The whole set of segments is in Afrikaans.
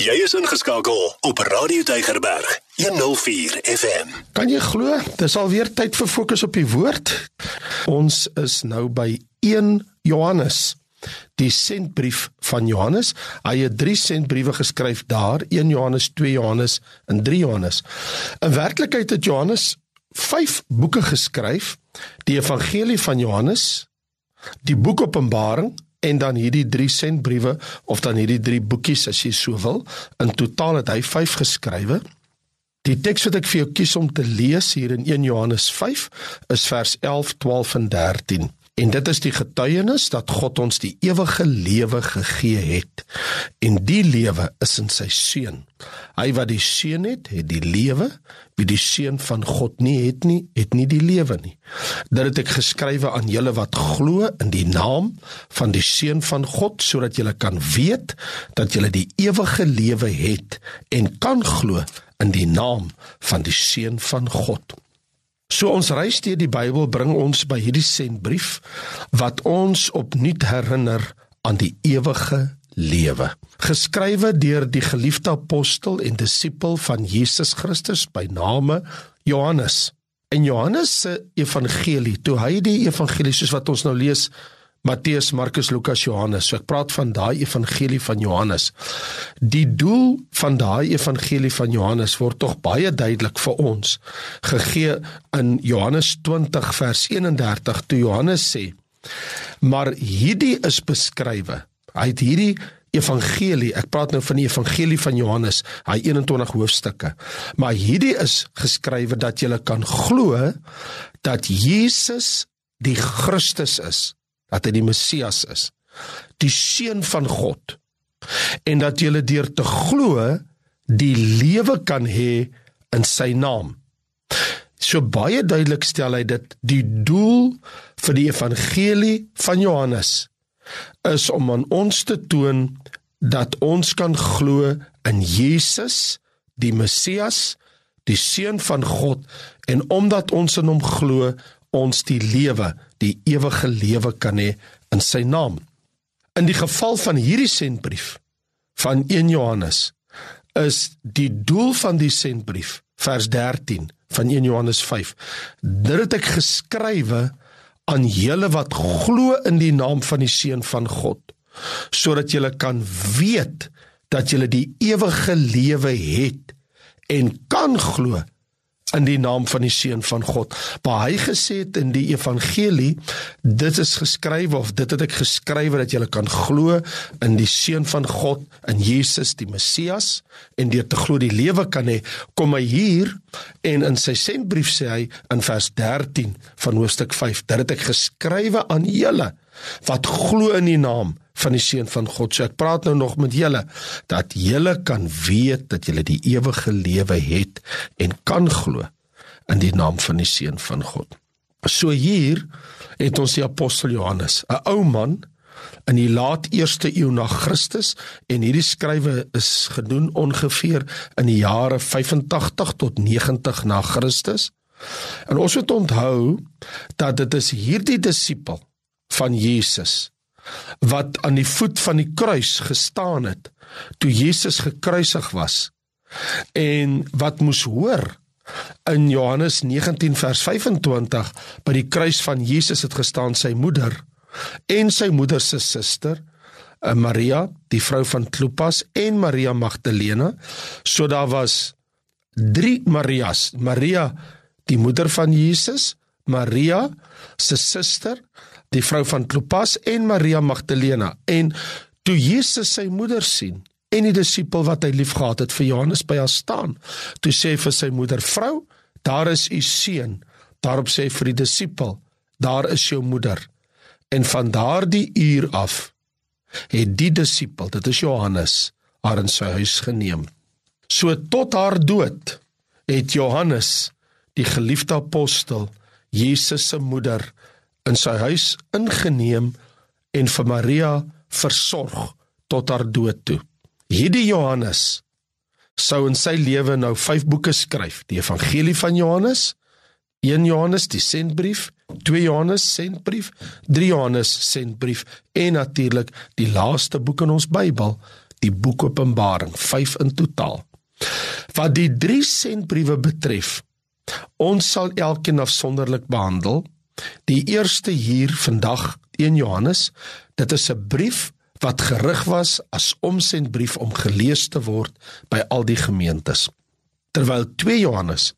Jy is ingeskakel op Radio Tygerberg 104 FM. Kan jy glo? Dis alweer tyd vir fokus op die woord. Ons is nou by 1 Johannes. Die sentbrief van Johannes. Hy het 3 sentbriewe geskryf daar, 1 Johannes, 2 Johannes en 3 Johannes. In werklikheid het Johannes 5 boeke geskryf. Die Evangelie van Johannes, die boek Openbaring en dan hierdie 3 sentbriewe of dan hierdie 3 boekies as jy so wil. In totaal het hy 5 geskrywe. Die teks wat ek vir jou kies om te lees hier in 1 Johannes 5 is vers 11, 12 en 13. En dit is die getuienis dat God ons die ewige lewe gegee het. En die lewe is in sy seun. Hy wat die seun het, het die lewe. Wie die seun van God nie het nie, het nie die lewe nie. Dit het ek geskrywe aan julle wat glo in die naam van die seun van God sodat julle kan weet dat julle die ewige lewe het en kan glo in die naam van die seun van God. So ons reis deur die Bybel bring ons by hierdie sentbrief wat ons opnuut herinner aan die ewige lewe. Geskrywe deur die geliefde apostel en disipel van Jesus Christus by name Johannes. En Johannes se evangelie, toe hy die evangelie soos wat ons nou lees Matteus, Markus, Lukas, Johannes. So ek praat van daai evangelie van Johannes. Die doel van daai evangelie van Johannes word tog baie duidelik vir ons gegee in Johannes 20 vers 31 toe Johannes sê: "Maar hierdie is beskrywe. Hy het hierdie evangelie, ek praat nou van die evangelie van Johannes, hy 21 hoofstukke. Maar hierdie is geskrywe dat jy kan glo dat Jesus die Christus is." Dat hy die Messias is, die seun van God en dat jy deur te glo die lewe kan hê in sy naam. So baie duidelik stel hy dit die doel vir die evangelie van Johannes is om aan ons te toon dat ons kan glo in Jesus, die Messias, die seun van God en omdat ons in hom glo, ons die lewe, die ewige lewe kan hê in sy naam. In die geval van hierdie sentbrief van 1 Johannes is die doel van die sentbrief vers 13 van 1 Johannes 5 dit het ek geskrywe aan julle wat glo in die naam van die seun van God sodat julle kan weet dat julle die ewige lewe het en kan glo in die naam van die seun van God. Maar hy gesê het in die evangelie, dit is geskrywe of dit het ek geskrywe dat jy kan glo in die seun van God, in Jesus die Messias en deur te glo die lewe kan hê. Kom hy hier en in sy sentbrief sê hy in vers 13 van hoofstuk 5, dit het ek geskrywe aan julle wat glo in die naam van die seun van God. So ek praat nou nog met julle dat julle kan weet dat julle die ewige lewe het en kan glo in die naam van die seun van God. So hier het ons die apostel Johannes, 'n ou man in die laat eerste eeu na Christus en hierdie skrywe is gedoen ongeveer in die jare 85 tot 90 na Christus. En ons moet onthou dat dit is hierdie disipel van Jesus wat aan die voet van die kruis gestaan het toe Jesus gekruisig was en wat moes hoor in Johannes 19 vers 25 by die kruis van Jesus het gestaan sy moeder en sy moeder se suster eh, Maria die vrou van Klopas en Maria Magdalena. So daar was drie Marias. Maria die moeder van Jesus Maria se suster die vrou van Klopas en Maria Magdalena. En toe Jesus sy moeder sien en die disipel wat hy liefgehad het vir Johannes by haar staan toe sê vir sy moeder vrou daar is u seun. Daarop sê vir die disipel daar is jou moeder. En van daardie uur af het die disipel dit is Johannes haar in sy huis geneem. So tot haar dood het Johannes die geliefde apostel Jesus se moeder in sy huis ingeneem en vir Maria versorg tot haar dood toe. Hierdie Johannes sou in sy lewe nou 5 boeke skryf: die Evangelie van Johannes, 1 Johannes die sentbrief, 2 Johannes sentbrief, 3 Johannes sentbrief en natuurlik die laaste boek in ons Bybel, die boek Openbaring, 5 in totaal. Wat die 3 sentbriewe betref, ons sal elkeen afsonderlik behandel. Die eerste hier vandag 1 Johannes, dit is 'n brief wat gerig was as omsendbrief om gelees te word by al die gemeentes. Terwyl 2 Johannes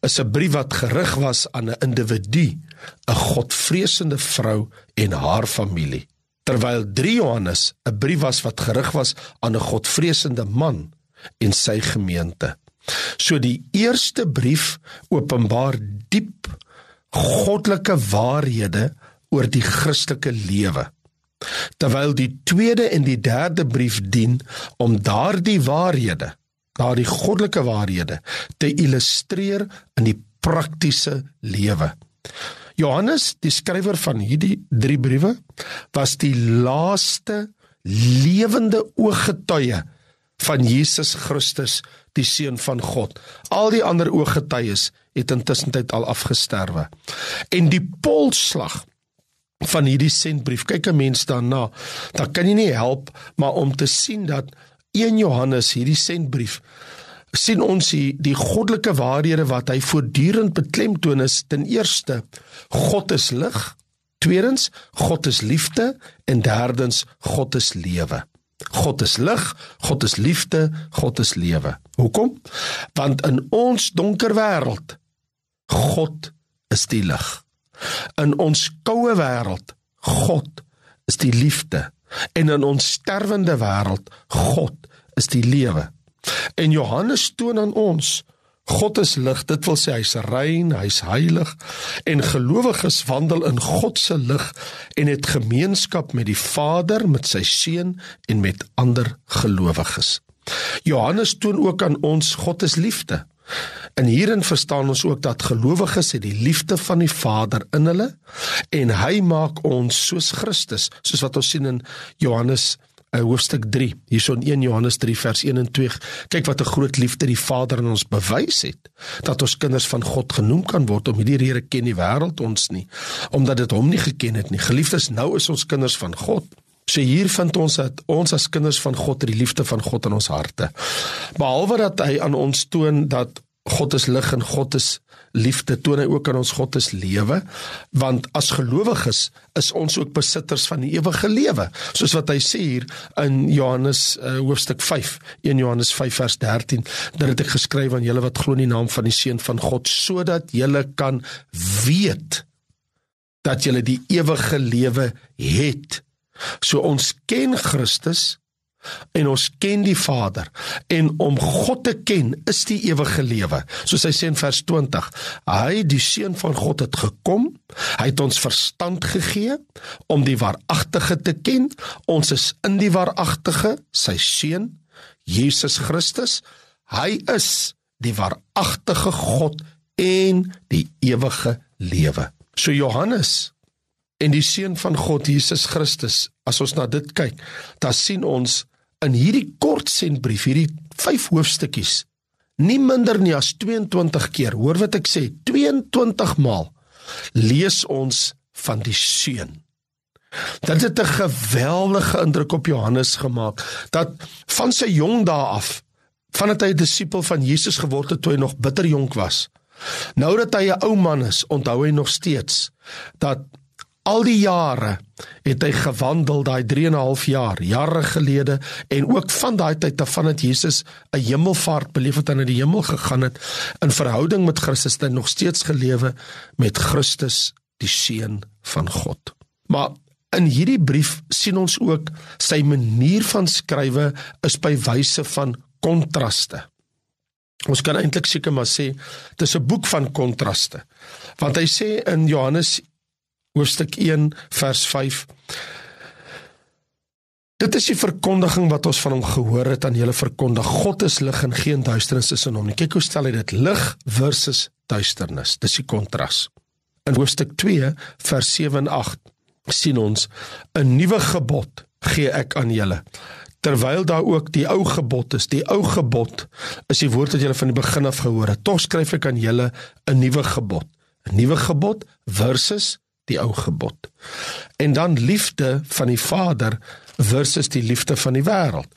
is 'n brief wat gerig was aan 'n individu, 'n godvreesende vrou en haar familie. Terwyl 3 Johannes 'n brief was wat gerig was aan 'n godvreesende man en sy gemeente. So die eerste brief openbaar diep goddelike waarhede oor die Christelike lewe. Terwyl die tweede en die derde brief dien om daardie waarhede, daardie goddelike waarhede te illustreer in die praktiese lewe. Johannes, die skrywer van hierdie drie briewe, was die laaste lewende ooggetuie van Jesus Christus, die seun van God. Al die ander ooggetuies het intussen tyd al afgesterwe. En die polslag van hierdie sentbrief, kyk 'n mens daarna, dan kan jy nie help maar om te sien dat 1 Johannes hierdie sentbrief sien ons die, die goddelike waarhede wat hy voortdurend beklemtoon is ten eerste God is lig, tweedens God is liefde en derdens God is lewe. God is lig, God is liefde, God is lewe. Hoekom? Want in ons donker wêreld God is die lig. In ons koue wêreld God is die liefde en in ons sterwende wêreld God is die lewe. En Johannes toon aan ons God is lig, dit wil sê hy's rein, hy's heilig en gelowiges wandel in God se lig en het gemeenskap met die Vader, met sy seun en met ander gelowiges. Johannes toon ook aan ons God is liefde. En hierin verstaan ons ook dat gelowiges het die liefde van die Vader in hulle en hy maak ons soos Christus, soos wat ons sien in Johannes uh, hoofstuk 3 hierso in 1 Johannes 3 vers 1 en 2 kyk wat 'n groot liefde die Vader aan ons bewys het dat ons kinders van God genoem kan word. Om hierdie Here ken die wêreld ons nie omdat dit hom nie geken het nie. Geliefdes nou is ons kinders van God So hier vind ons dat ons as kinders van God die liefde van God in ons harte. Behalwe dat hy aan ons toon dat God is lig en God is liefde toon hy ook aan ons God is lewe. Want as gelowiges is ons ook besitters van die ewige lewe. Soos wat hy sê hier in Johannes uh, hoofstuk 5 1 Johannes 5 vers 13 dat dit ek geskryf aan julle wat glo in die naam van die seun van God sodat julle kan weet dat julle die ewige lewe het so ons ken Christus en ons ken die Vader en om God te ken is die ewige lewe. Soos hy sê in vers 20 hy die seun van God het gekom hy het ons verstand gegee om die waaragtige te ken. Ons is in die waaragtige sy seun Jesus Christus. Hy is die waaragtige God en die ewige lewe. So Johannes en die seun van God Jesus Christus as ons na dit kyk dan sien ons in hierdie kort sentbrief, hierdie 5 hoofstukkies, nie minder nie as 22 keer, hoor wat ek sê, 22 maal lees ons van die seun. Dit het 'n geweldige indruk op Johannes gemaak dat van sy jong dae af, vandat hy 'n disipel van Jesus geword het toe hy nog bitter jonk was, nou dat hy 'n ou man is, onthou hy nog steeds dat al die jare het hy gewandel daai 3 en 'n half jaar jare gelede en ook van daai tyd af van dat Jesus 'n hemelvaart beleef het en na die hemel gegaan het in verhouding met Christus het hy nog steeds gelewe met Christus die seun van God maar in hierdie brief sien ons ook sy manier van skrywe is by wyse van kontraste Ons kan eintlik seker maar sê dis 'n boek van kontraste. Want hy sê in Johannes hoofstuk 1 vers 5 Dit is die verkondiging wat ons van hom gehoor het aan julle verkondig. God is lig en geen duisternis is in hom nie. Kyk hoe stel hy dit lig versus duisternis. Dis die kontras. In hoofstuk 2 vers 7 en 8 sien ons 'n nuwe gebod gee ek aan julle. Terwyl daar ook die ou gebod is. Die ou gebod is die woord wat julle van die begin af gehoor het. Tog skryf ek aan julle 'n nuwe gebod. 'n Nuwe gebod versus die ou gebod. En dan liefde van die Vader versus die liefde van die wêreld.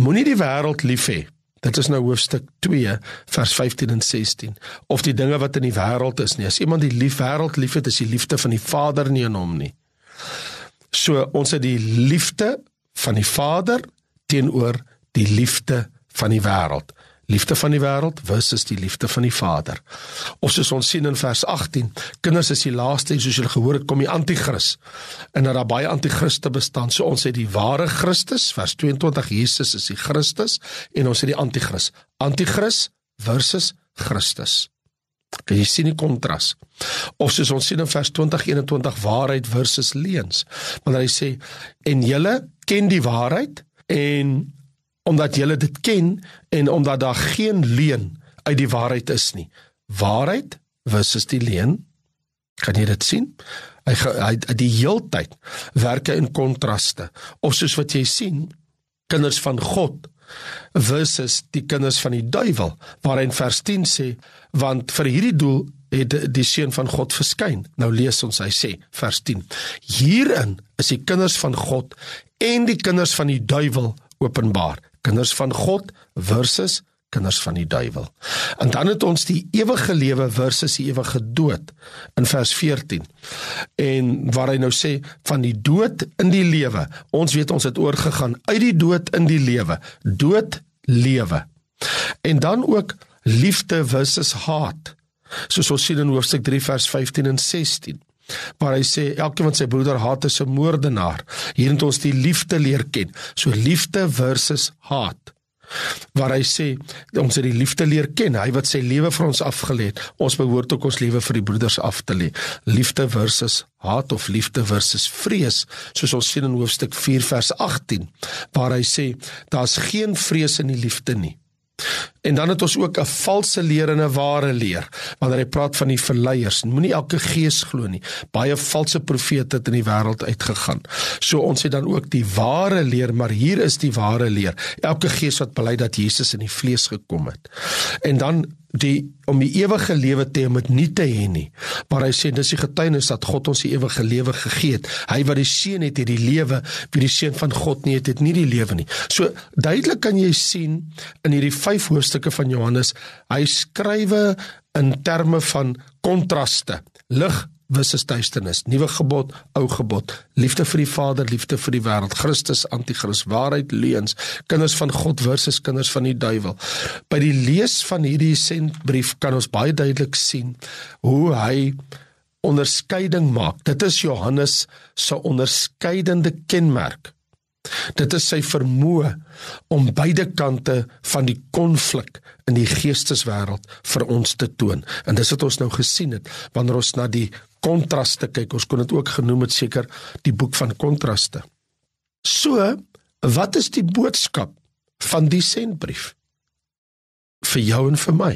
Moenie die wêreld lief hê. Dit is nou hoofstuk 2 vers 15 en 16 of die dinge wat in die wêreld is nie. As iemand die lief wêreld liefhet, is die liefde van die Vader nie in hom nie. So ons het die liefde van die Vader teenoor die liefde van die wêreld liefde van die wêreld versus die liefde van die Vader. Of soos ons sien in vers 18, kinders is die laaste en soos julle gehoor het kom die anti-kris. En dat daar baie anti-kriste bestaan. So ons het die ware Christus, vers 22 Jesus is die Christus en ons het die anti-kris. Anti-kris versus Christus. Kan jy sien die kontras? Of soos ons sien in vers 20 21 waarheid versus leuns. Wanneer hy sê en julle ken die waarheid en omdat jy dit ken en omdat daar geen leuen uit die waarheid is nie. Waarheid versus die leuen. Kan jy dit sien? Hy hy die heeltyd werk hy in kontraste. Of soos wat jy sien, kinders van God versus die kinders van die duiwel, waar hy in vers 10 sê, want vir hierdie doel het die seun van God verskyn. Nou lees ons hy sê vers 10. Hierin is die kinders van God en die kinders van die duiwel openbaar kinders van God versus kinders van die duiwel. En dan het ons die ewige lewe versus die ewige dood in vers 14. En waar hy nou sê van die dood in die lewe. Ons weet ons het oorgegaan uit die dood in die lewe. Dood lewe. En dan ook liefde versus haat. Soos ons sien in hoofstuk 3 vers 15 en 16 waar hy sê elkeen wat sy broeder haat is 'n moordenaar. Hier het ons die liefde leer ken. So liefde versus haat. Waar hy sê ons het die liefde leer ken, hy wat sy lewe vir ons afgelê het, ons behoort ook ons lewe vir die broeders af te lê. Liefde versus haat of liefde versus vrees, soos ons sien in hoofstuk 4 vers 18, waar hy sê daar's geen vrees in die liefde nie. En dan het ons ook 'n valse leer en 'n ware leer. Wanneer hy praat van die verleiers, moenie elke gees glo nie. Baie valse profete het in die wêreld uitgegaan. So ons het dan ook die ware leer, maar hier is die ware leer. Elke gees wat bely dat Jesus in die vlees gekom het. En dan die om die ewige lewe te hê met nie te hê nie. Maar hy sê dis die getuienis dat God ons die ewige lewe gegee het. Hy wat die seun het, het die lewe. Wie die seun van God nie het, het nie die lewe nie. So duidelik kan jy sien in hierdie 5 hoofstukke van Johannes, hy skrywe in terme van kontraste. Lig versus duisternis, nuwe gebod, ou gebod, liefde vir die Vader, liefde vir die wêreld, Christus anti-kris, waarheid, leuns, kinders van God versus kinders van die duiwel. By die lees van hierdie sentbrief kan ons baie duidelik sien hoe hy onderskeiding maak. Dit is Johannes se onderskeidende kenmerk. Dit is sy vermoë om beide kante van die konflik in die geesteswêreld vir ons te toon. En dis wat ons nou gesien het wanneer ons na die kontraste kyk. Ons kon dit ook genoem het seker die boek van kontraste. So, wat is die boodskap van die sendbrief vir jou en vir my?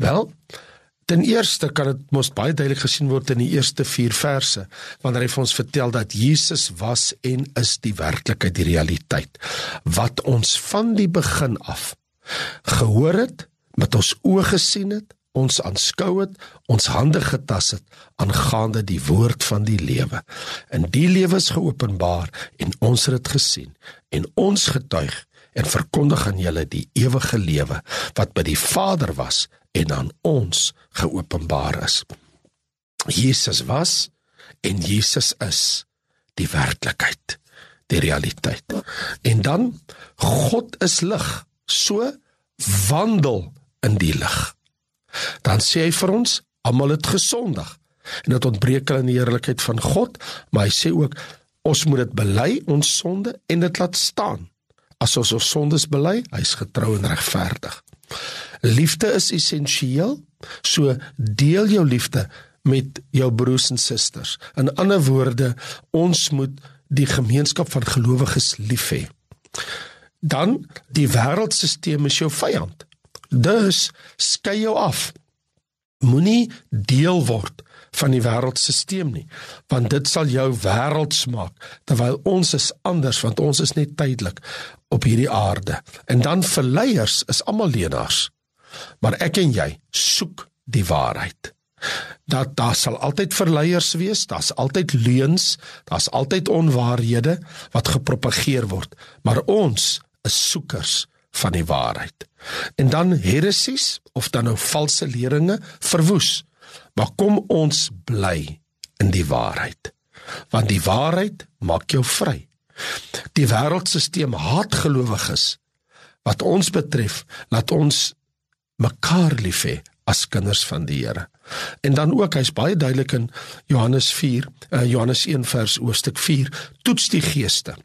Wel, ten eerste kan dit mos baie duidelik gesien word in die eerste 4 verse wanneer hy vir ons vertel dat Jesus was en is die werklikheid, die realiteit wat ons van die begin af gehoor het, met ons oë gesien het, ons aanskou het, ons hande getas het aangaande die woord van die lewe. En die lewe is geopenbaar en ons het dit gesien en ons getuig en verkondig aan julle die ewige lewe wat by die Vader was en aan ons geopenbaar is. Jesus was en Jesus is die werklikheid, die realiteit. En dan God is lig, so wandel in die lig. Dan sê hy vir ons, almal het gesondig en dit ontbreek hulle in die heerlikheid van God, maar hy sê ook ons moet dit bely ons sonde en dit laat staan. As ons ons sondes bely, hy's getrou en regverdig. Liefde is essensieel, so deel jou liefde met jou broers en susters. In ander woorde, ons moet die gemeenskap van gelowiges lief hê. Dan die wêreldstelsel is jou vyand. Dus skei jou af. Moenie deel word van die wêreldstelsel nie, want dit sal jou wêrelds maak terwyl ons is anders want ons is net tydelik op hierdie aarde. En dan verleiers is almal leenaars. Maar ek en jy soek die waarheid. dat daar sal altyd verleiers wees, daar's altyd leuns, daar's altyd onwaarhede wat gepropageer word, maar ons is soekers van die waarheid. En dan heresies of dan nou valse leringe verwoes. Maar kom ons bly in die waarheid. Want die waarheid maak jou vry. Die wêreldstelsel haat gelowiges. Wat ons betref, laat ons mekaar lief hê as kinders van die Here. En dan ook, hy's baie duidelik in Johannes 4, uh, Johannes 1 vers hoofstuk 4, toets die geeste.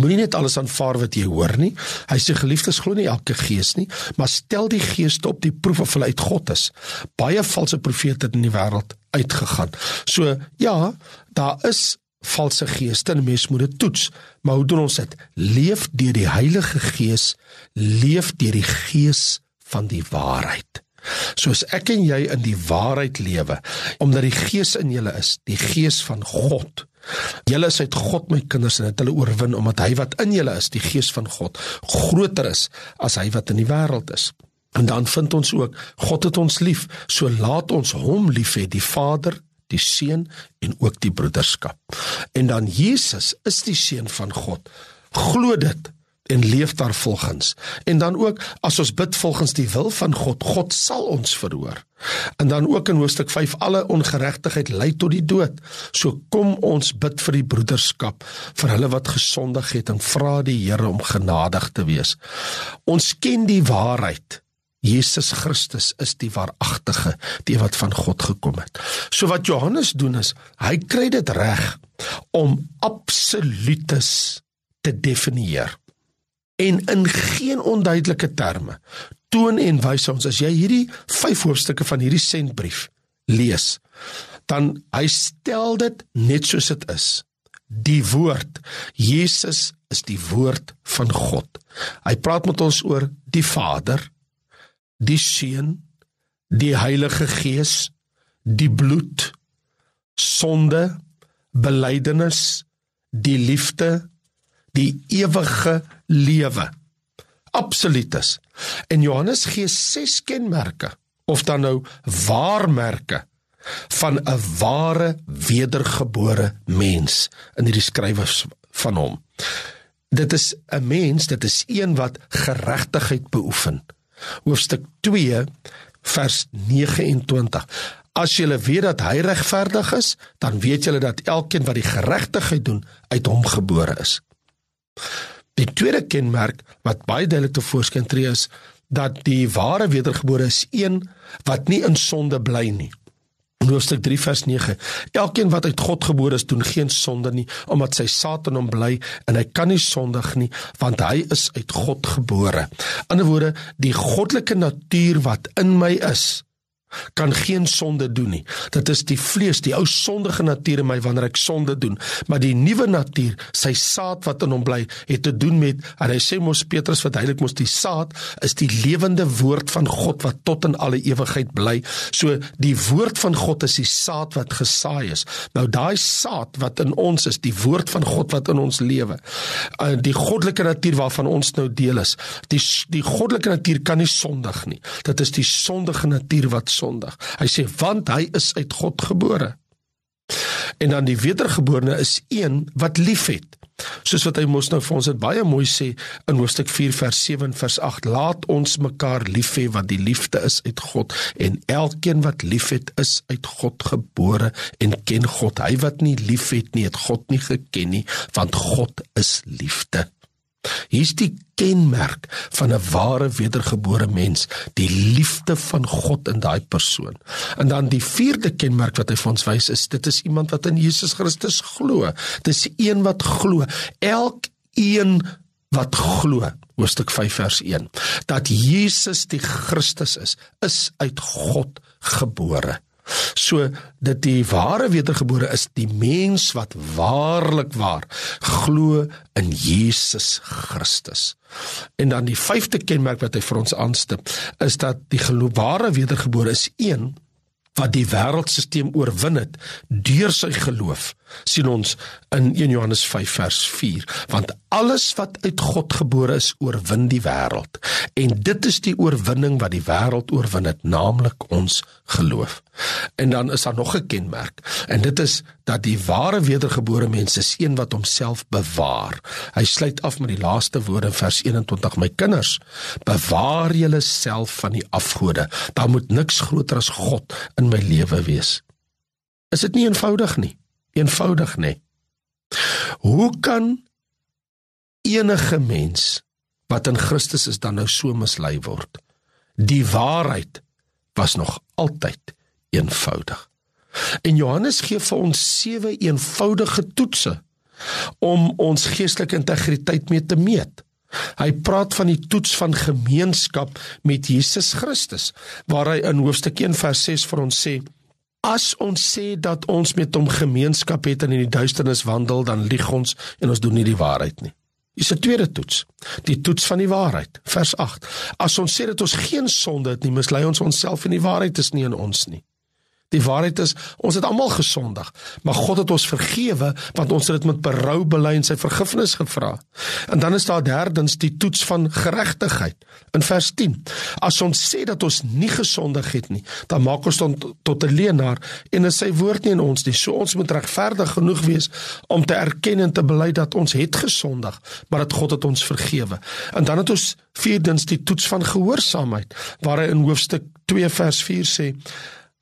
Moenie net alles aanvaar wat jy hoor nie. Hy sê geliefdes glo nie elke gees nie, maar stel die geeste op die proef of hulle uit God is. Baie valse profete het in die wêreld uitgegaan. So ja, daar is valse geeste en mens moet dit toets. Maar hoe doen ons dit? Leef deur die Heilige Gees, leef deur die gees van die waarheid. Soos ek en jy in die waarheid lewe, omdat die gees in julle is, die gees van God. Julle is uit God my kinders en het hulle oorwin omdat hy wat in julle is, die gees van God, groter is as hy wat in die wêreld is. En dan vind ons ook God het ons lief, so laat ons hom lief hê, die Vader, die Seun en ook die broederskap. En dan Jesus is die seun van God. Glo dit en leef daar volgens. En dan ook as ons bid volgens die wil van God, God sal ons verhoor. En dan ook in hoofstuk 5 alle ongeregtigheid lei tot die dood. So kom ons bid vir die broederskap, vir hulle wat gesondig het en vra die Here om genadig te wees. Ons ken die waarheid. Jesus Christus is die waaragtige, die wat van God gekom het. So wat Johannes doen is, hy kry dit reg om absolutes te definieer en in geen onduidelike terme toon en wys ons as jy hierdie vyf hoofstukke van hierdie sentbrief lees dan hy stel dit net soos dit is. Die woord Jesus is die woord van God. Hy praat met ons oor die Vader die Seun die Heilige Gees die bloed sonde belydenis die liefde die ewige lewe. Absoluut. En Johannes gee ses kenmerke of dan nou waarmerke van 'n ware wedergebore mens in hierdie skrywers van hom. Dit is 'n mens, dit is een wat geregtigheid beoefen. Hoofstuk 2 vers 29. As jy weet dat hy regverdig is, dan weet jy dat elkeen wat die geregtigheid doen uit hom gebore is. Die tweede kenmerk wat baie duidelik te voorskyn tree is dat die ware wedergebore is een wat nie in sonde bly nie. Hoofstuk 3 vers 9. Elkeen wat uit God gebore is, doen geen sonde nie, omdat sy saad in hom bly en hy kan nie sondig nie, want hy is uit God gebore. In 'n woorde, die goddelike natuur wat in my is, kan geen sonde doen nie. Dit is die vlees, die ou sondige natuur in my wanneer ek sonde doen. Maar die nuwe natuur, sy saad wat in hom bly, het te doen met en hy sê mos Petrus verduidelik mos die saad is die lewende woord van God wat tot in alle ewigheid bly. So die woord van God is die saad wat gesaai is. Nou daai saad wat in ons is, die woord van God wat in ons lewe. Uh, die goddelike natuur waarvan ons nou deel is. Die die goddelike natuur kan nie sondig nie. Dit is die sondige natuur wat sondig. Hy sê want hy is uit God gebore. En dan die wedergeborene is een wat liefhet. Soos wat hy mos nou vir ons dit baie mooi sê in hoofstuk 4 vers 7 vers 8 laat ons mekaar lief hê want die liefde is uit God en elkeen wat liefhet is uit God gebore en ken God hy wat nie liefhet nie het God nie geken nie want God is liefde Hier's die kenmerk van 'n ware wedergebore mens, die liefde van God in daai persoon. En dan die vierde kenmerk wat hy vir ons wys is, dit is iemand wat in Jesus Christus glo. Dis een wat glo. Elkeen wat glo, hoofstuk 5 vers 1, dat Jesus die Christus is, is uit God gebore. So dit die ware wedergebore is die mens wat waarlik waar glo in Jesus Christus. En dan die vyfde kenmerk wat hy vir ons aanstip is dat die geloofware wedergebore is een wat die wêreldstelsel oorwin het deur sy geloof sien ons in 1 Johannes 5 vers 4 want alles wat uit God gebore is oorwin die wêreld. En dit is die oorwinning wat die wêreld oorwin het naamlik ons geloof En dan is daar nog 'n kenmerk en dit is dat die ware wedergebore mens is een wat homself bewaar. Hy sluit af met die laaste woorde in vers 21: My kinders, bewaar julleself van die afgode. Daar moet niks groter as God in my lewe wees. Is dit nie eenvoudig nie? Eenvoudig nê. Hoe kan enige mens wat in Christus is dan nou so mislei word? Die waarheid was nog altyd eenvoudig. En Johannes gee vir ons sewe eenvoudige toetse om ons geestelike integriteit mee te meet. Hy praat van die toets van gemeenskap met Jesus Christus waar hy in hoofstuk 1 vers 6 vir ons sê As ons sê dat ons met hom gemeenskap het en in die duisternis wandel, dan lieg ons en ons doen nie die waarheid nie. Dis 'n tweede toets, die toets van die waarheid, vers 8. As ons sê dat ons geen sonde het nie, mislei ons onsself en die waarheid is nie in ons nie. Die waarheid is ons het almal gesondig, maar God het ons vergewe want ons het dit met berou bely en sy vergifnis gevra. En dan is daar derdens die toets van geregtigheid in vers 10. As ons sê dat ons nie gesondig het nie, dan maak ons tot tot 'n leienaar en is sy woord nie in ons nie. So ons moet regverdig genoeg wees om te erken en te bely dat ons het gesondig, maar dat God het ons vergewe. En dan het ons vierdens die toets van gehoorsaamheid waar hy in hoofstuk 2 vers 4 sê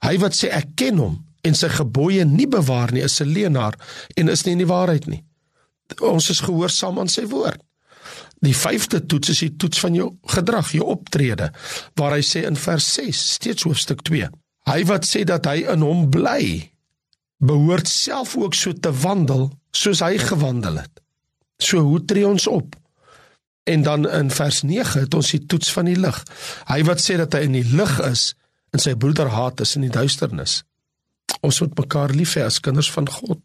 Hy wat sê ek ken hom en sy gebooie nie bewaar nie, is 'n leienaar en is nie in die waarheid nie. Ons is gehoorsaam aan sy woord. Die vyfde toets is die toets van jou gedrag, jou optrede, waar hy sê in vers 6, steeds hoofstuk 2. Hy wat sê dat hy in hom bly, behoort self ook so te wandel soos hy gewandel het. So hoe tree ons op? En dan in vers 9 het ons die toets van die lig. Hy wat sê dat hy in die lig is, en sy broeder haat is in die duisternis. Ons moet mekaar lief hê as kinders van God.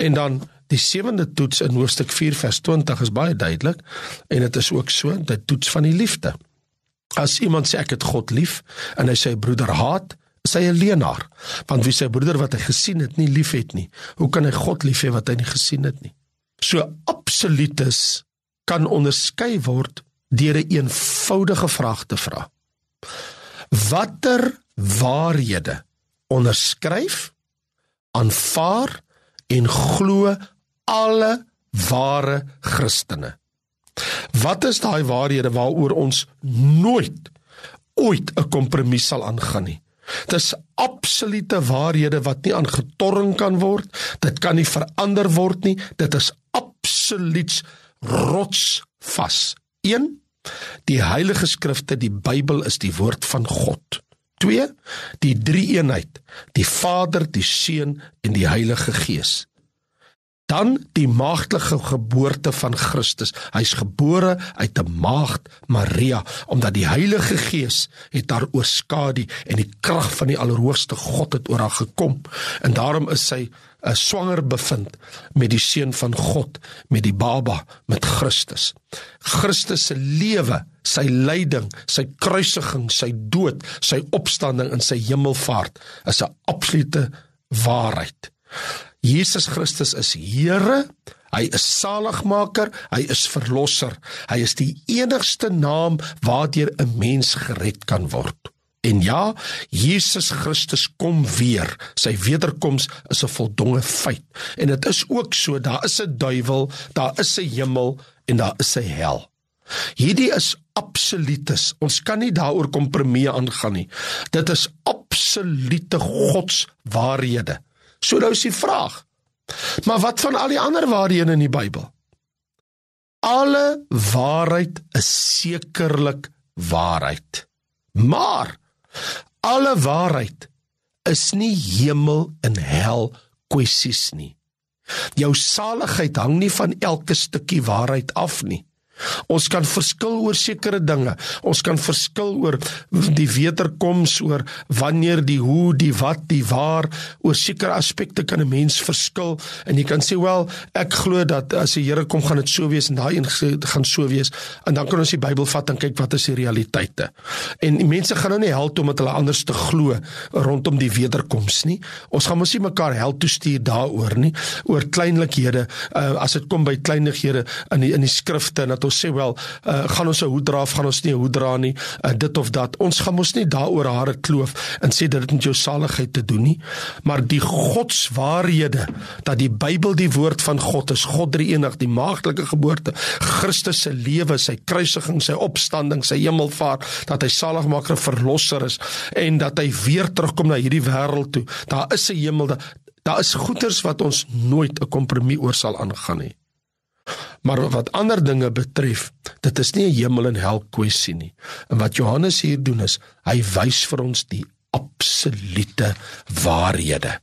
En dan die sewende toets in hoofstuk 4 vers 20 is baie duidelik en dit is ook so, dit toets van die liefde. As iemand sê ek het God lief en hy sy broeder haat, is hy 'n leienaar, want wie sy broeder wat hy gesien het nie liefhet nie, hoe kan hy God lief hê wat hy nie gesien het nie? So absolutes kan onderskei word deur 'n eenvoudige vraag te vra watter waarhede onderskryf aanvaar en glo alle ware Christene. Wat is daai waarhede waaroor ons nooit ooit 'n kompromis sal aangaan nie? Dis absolute waarhede wat nie aangetorring kan word, dit kan nie verander word nie, dit is absoluut rotsvas. 1 Die Heilige Skrifte, die Bybel is die woord van God. 2. Die drie-eenheid, die Vader, die Seun en die Heilige Gees. Dan die maagdelike geboorte van Christus. Hy's gebore uit 'n maagd, Maria, omdat die Heilige Gees het haar oorskadu en die krag van die Allerhoogste God het oor haar gekom. En daarom is sy 'n swanger bevind met die seun van God, met die baba, met Christus. Christus se lewe, sy lyding, sy kruisiging, sy dood, sy opstanding en sy hemelvaart is 'n absolute waarheid. Jesus Christus is Here, hy is saligmaker, hy is verlosser. Hy is die enigste naam waardeur 'n mens gered kan word. En ja, Jesus Christus kom weer. Sy wederkoms is 'n voldonge feit. En dit is ook so, daar is 'n duiwel, daar is 'n hemel en daar is 'n hel. Hierdie is absolutes. Ons kan nie daaroor kompromie aangaan nie. Dit is absolute godswaarhede. So nou is die vraag. Maar wat van al die ander waarhede in die Bybel? Alle waarheid is sekerlik waarheid. Maar Alle waarheid is nie hemel en hel kwessies nie. Jou saligheid hang nie van elke stukkie waarheid af nie. Ons kan verskil oor sekere dinge. Ons kan verskil oor die wederkoms, oor wanneer, die hoe, die wat, die waar, oor sekere aspekte kan 'n mens verskil en jy kan sê wel, ek glo dat as die Here kom gaan dit so wees en daai een gaan so wees en dan kan ons die Bybel vat en kyk wat is die realiteite. En die mense gaan nou nie hel toe omdat hulle anders te glo rondom die wederkoms nie. Ons gaan mos nie mekaar hel toe stuur daaroor nie, oor kleinlikhede, uh, as dit kom by kleinighede in die in die skrifte en dat ons sê wel, uh, gaan ons 'n hoed dra of gaan ons nie 'n hoed dra nie, uh, dit of dat. Ons gaan mos nie daaroor hare kloof en sê dit het met jou saligheid te doen nie, maar die godswaarhede dat die Bybel die woord van God is, God drie enig, die maagdelike geboorte, Christus se lewe, sy kruisiging, sy opstanding, sy hemelvaart, dat hy saligmaker verlosser is en dat hy weer terugkom na hierdie wêreld toe. Daar is 'n hemel, daar is goeders wat ons nooit 'n kompromie oor sal aangaan nie. Maar wat ander dinge betref, dit is nie 'n hemel en hel kwessie nie. En wat Johannes hier doen is, hy wys vir ons die absolute waarhede.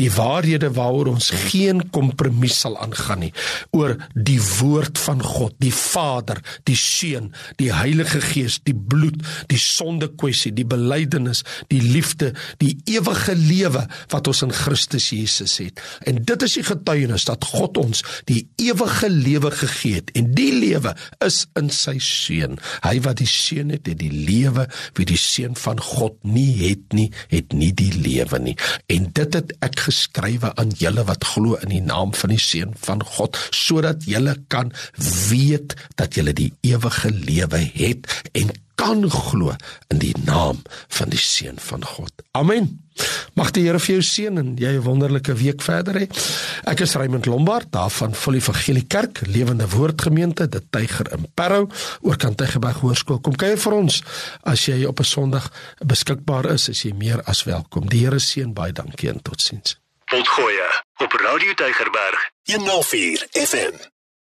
Die waarhede waaroor ons geen kompromis sal aangaan nie oor die woord van God, die Vader, die Seun, die Heilige Gees, die bloed, die sonde kwessie, die belydenis, die liefde, die ewige lewe wat ons in Christus Jesus het. En dit is die getuienis dat God ons die ewige lewe gegee het en die lewe is in sy Seun. Hy wat die Seun het, het die lewe, wie die Seun van God nie het nie, het nie die lewe nie. En dit het ek geskrywe aan julle wat glo in die naam van die seun van God sodat julle kan weet dat julle die ewige lewe het en kan glo in die naam van die seun van God. Amen. Mag die Here vir jou seën en jy 'n wonderlike week verder hê. Ek is Raymond Lombard daar van Volle Evangelie Kerk, Lewende Woord Gemeente, dit Tyger in Parow, oor kan Tygerberg Hoërskool. Kom kuier vir ons as jy op 'n Sondag beskikbaar is, as jy meer as welkom. Die Here seën baie dankie en totsiens. Potgoeie op Radio Tygerberg 104 FM.